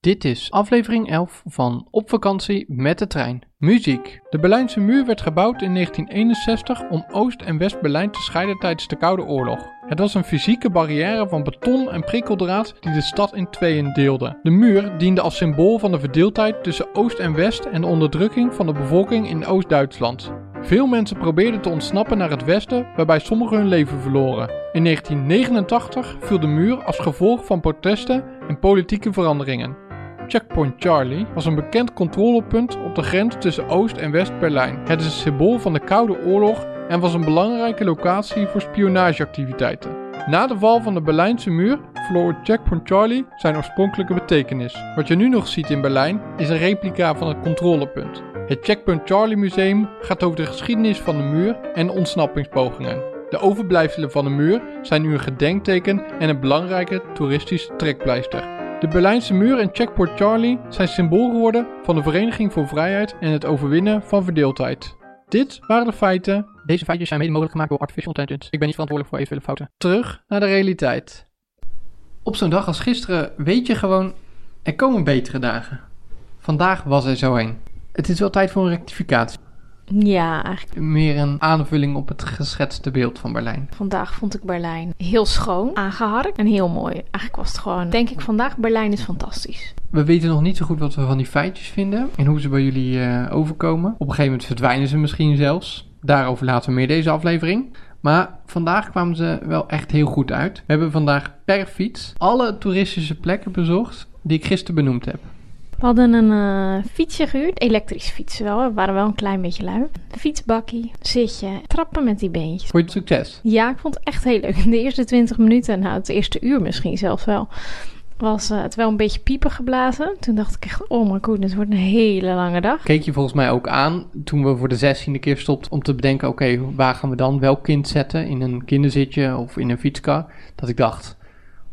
Dit is aflevering 11 van Op vakantie met de trein. Muziek. De Berlijnse muur werd gebouwd in 1961 om Oost- en West-Berlijn te scheiden tijdens de Koude Oorlog. Het was een fysieke barrière van beton en prikkeldraad die de stad in tweeën deelde. De muur diende als symbool van de verdeeldheid tussen Oost en West en de onderdrukking van de bevolking in Oost-Duitsland. Veel mensen probeerden te ontsnappen naar het westen, waarbij sommigen hun leven verloren. In 1989 viel de muur als gevolg van protesten en politieke veranderingen. Checkpoint Charlie was een bekend controlepunt op de grens tussen Oost- en West-Berlijn. Het is een symbool van de Koude Oorlog en was een belangrijke locatie voor spionageactiviteiten. Na de val van de Berlijnse muur verloor Checkpoint Charlie zijn oorspronkelijke betekenis. Wat je nu nog ziet in Berlijn is een replica van het controlepunt. Het Checkpoint Charlie Museum gaat over de geschiedenis van de muur en ontsnappingspogingen. De overblijfselen van de muur zijn nu een gedenkteken en een belangrijke toeristische trekpleister. De Berlijnse muur en Checkpoint Charlie zijn symbool geworden van de Vereniging voor Vrijheid en het overwinnen van verdeeldheid. Dit waren de feiten. Deze feitjes zijn mede mogelijk gemaakt door artificial intelligence. Ik ben niet verantwoordelijk voor eventuele fouten. Terug naar de realiteit. Op zo'n dag als gisteren weet je gewoon, er komen betere dagen. Vandaag was er zo een. Het is wel tijd voor een rectificatie. Ja, eigenlijk. Meer een aanvulling op het geschetste beeld van Berlijn. Vandaag vond ik Berlijn heel schoon, aangeharkt en heel mooi. Eigenlijk was het gewoon, denk ik vandaag, Berlijn is fantastisch. We weten nog niet zo goed wat we van die feitjes vinden en hoe ze bij jullie uh, overkomen. Op een gegeven moment verdwijnen ze misschien zelfs. Daarover later meer deze aflevering. Maar vandaag kwamen ze wel echt heel goed uit. We hebben vandaag per fiets alle toeristische plekken bezocht die ik gisteren benoemd heb. We hadden een uh, fietsje gehuurd, elektrische fiets wel. We waren wel een klein beetje lui. Fietsbakkie, zitje, trappen met die beentjes. Vond je het succes? Ja, ik vond het echt heel leuk. De eerste 20 minuten, nou het eerste uur misschien zelfs wel, was uh, het wel een beetje piepen geblazen. Toen dacht ik echt, oh my god, dit wordt een hele lange dag. Keek je volgens mij ook aan toen we voor de zestiende keer stopten om te bedenken, oké, okay, waar gaan we dan welk kind zetten? In een kinderzitje of in een fietskar? Dat ik dacht,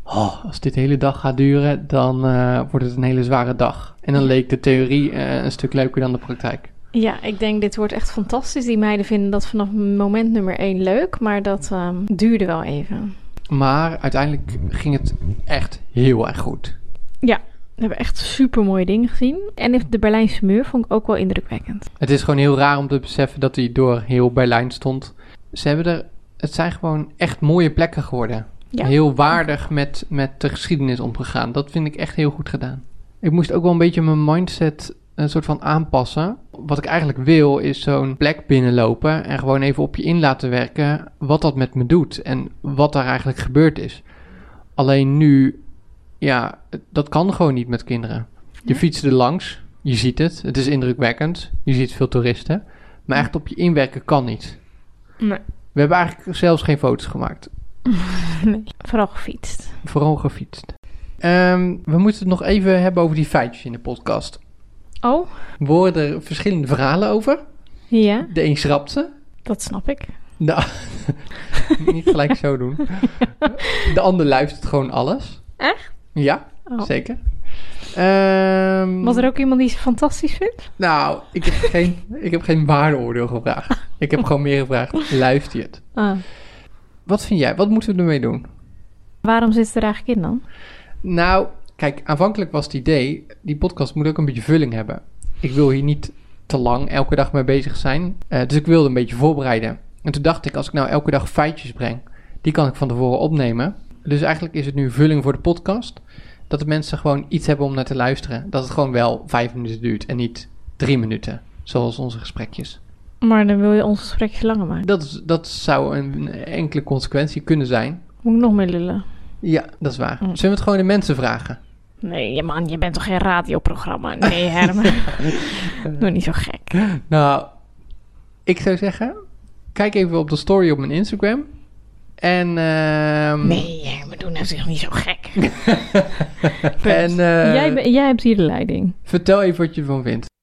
oh, als dit de hele dag gaat duren, dan uh, wordt het een hele zware dag. En dan leek de theorie uh, een stuk leuker dan de praktijk. Ja, ik denk dit wordt echt fantastisch. Die meiden vinden dat vanaf moment nummer één leuk, maar dat um, duurde wel even. Maar uiteindelijk ging het echt heel erg goed. Ja, we hebben echt super mooie dingen gezien. En de Berlijnse muur vond ik ook wel indrukwekkend. Het is gewoon heel raar om te beseffen dat hij door heel Berlijn stond. Ze hebben er, het zijn gewoon echt mooie plekken geworden. Ja. Heel waardig met, met de geschiedenis omgegaan. Dat vind ik echt heel goed gedaan. Ik moest ook wel een beetje mijn mindset een soort van aanpassen. Wat ik eigenlijk wil is zo'n plek binnenlopen en gewoon even op je in laten werken wat dat met me doet en wat daar eigenlijk gebeurd is. Alleen nu, ja, dat kan gewoon niet met kinderen. Je fietst er langs, je ziet het, het is indrukwekkend, je ziet veel toeristen, maar echt op je inwerken kan niet. Nee. We hebben eigenlijk zelfs geen foto's gemaakt. nee, vooral gefietst. Vooral gefietst. Um, we moeten het nog even hebben over die feitjes in de podcast. Oh? We horen er verschillende verhalen over. Ja. De een schrapte. Dat snap ik. Nou, niet gelijk zo doen. De ander luistert gewoon alles. Echt? Ja, oh. zeker. Um, Was er ook iemand die ze fantastisch vindt? Nou, ik heb geen, ik heb geen waardeoordeel gevraagd. Ik heb gewoon meer gevraagd, luister je het? Ah. Wat vind jij? Wat moeten we ermee doen? Waarom zit het er eigenlijk in dan? Nou, kijk, aanvankelijk was het idee, die podcast moet ook een beetje vulling hebben. Ik wil hier niet te lang elke dag mee bezig zijn. Uh, dus ik wilde een beetje voorbereiden. En toen dacht ik, als ik nou elke dag feitjes breng, die kan ik van tevoren opnemen. Dus eigenlijk is het nu vulling voor de podcast. Dat de mensen gewoon iets hebben om naar te luisteren. Dat het gewoon wel vijf minuten duurt en niet drie minuten. Zoals onze gesprekjes. Maar dan wil je ons gesprekjes langer maken. Dat, is, dat zou een enkele consequentie kunnen zijn. Moet ik nog meer lullen? Ja, dat is waar. Zullen we het gewoon de mensen vragen? Nee, man, je bent toch geen radioprogramma? Nee, Herman. Doe niet zo gek. Nou, ik zou zeggen, kijk even op de story op mijn Instagram. En, uh... Nee, Herman, doe nou zich niet zo gek. en, uh... jij, jij hebt hier de leiding. Vertel even wat je ervan vindt.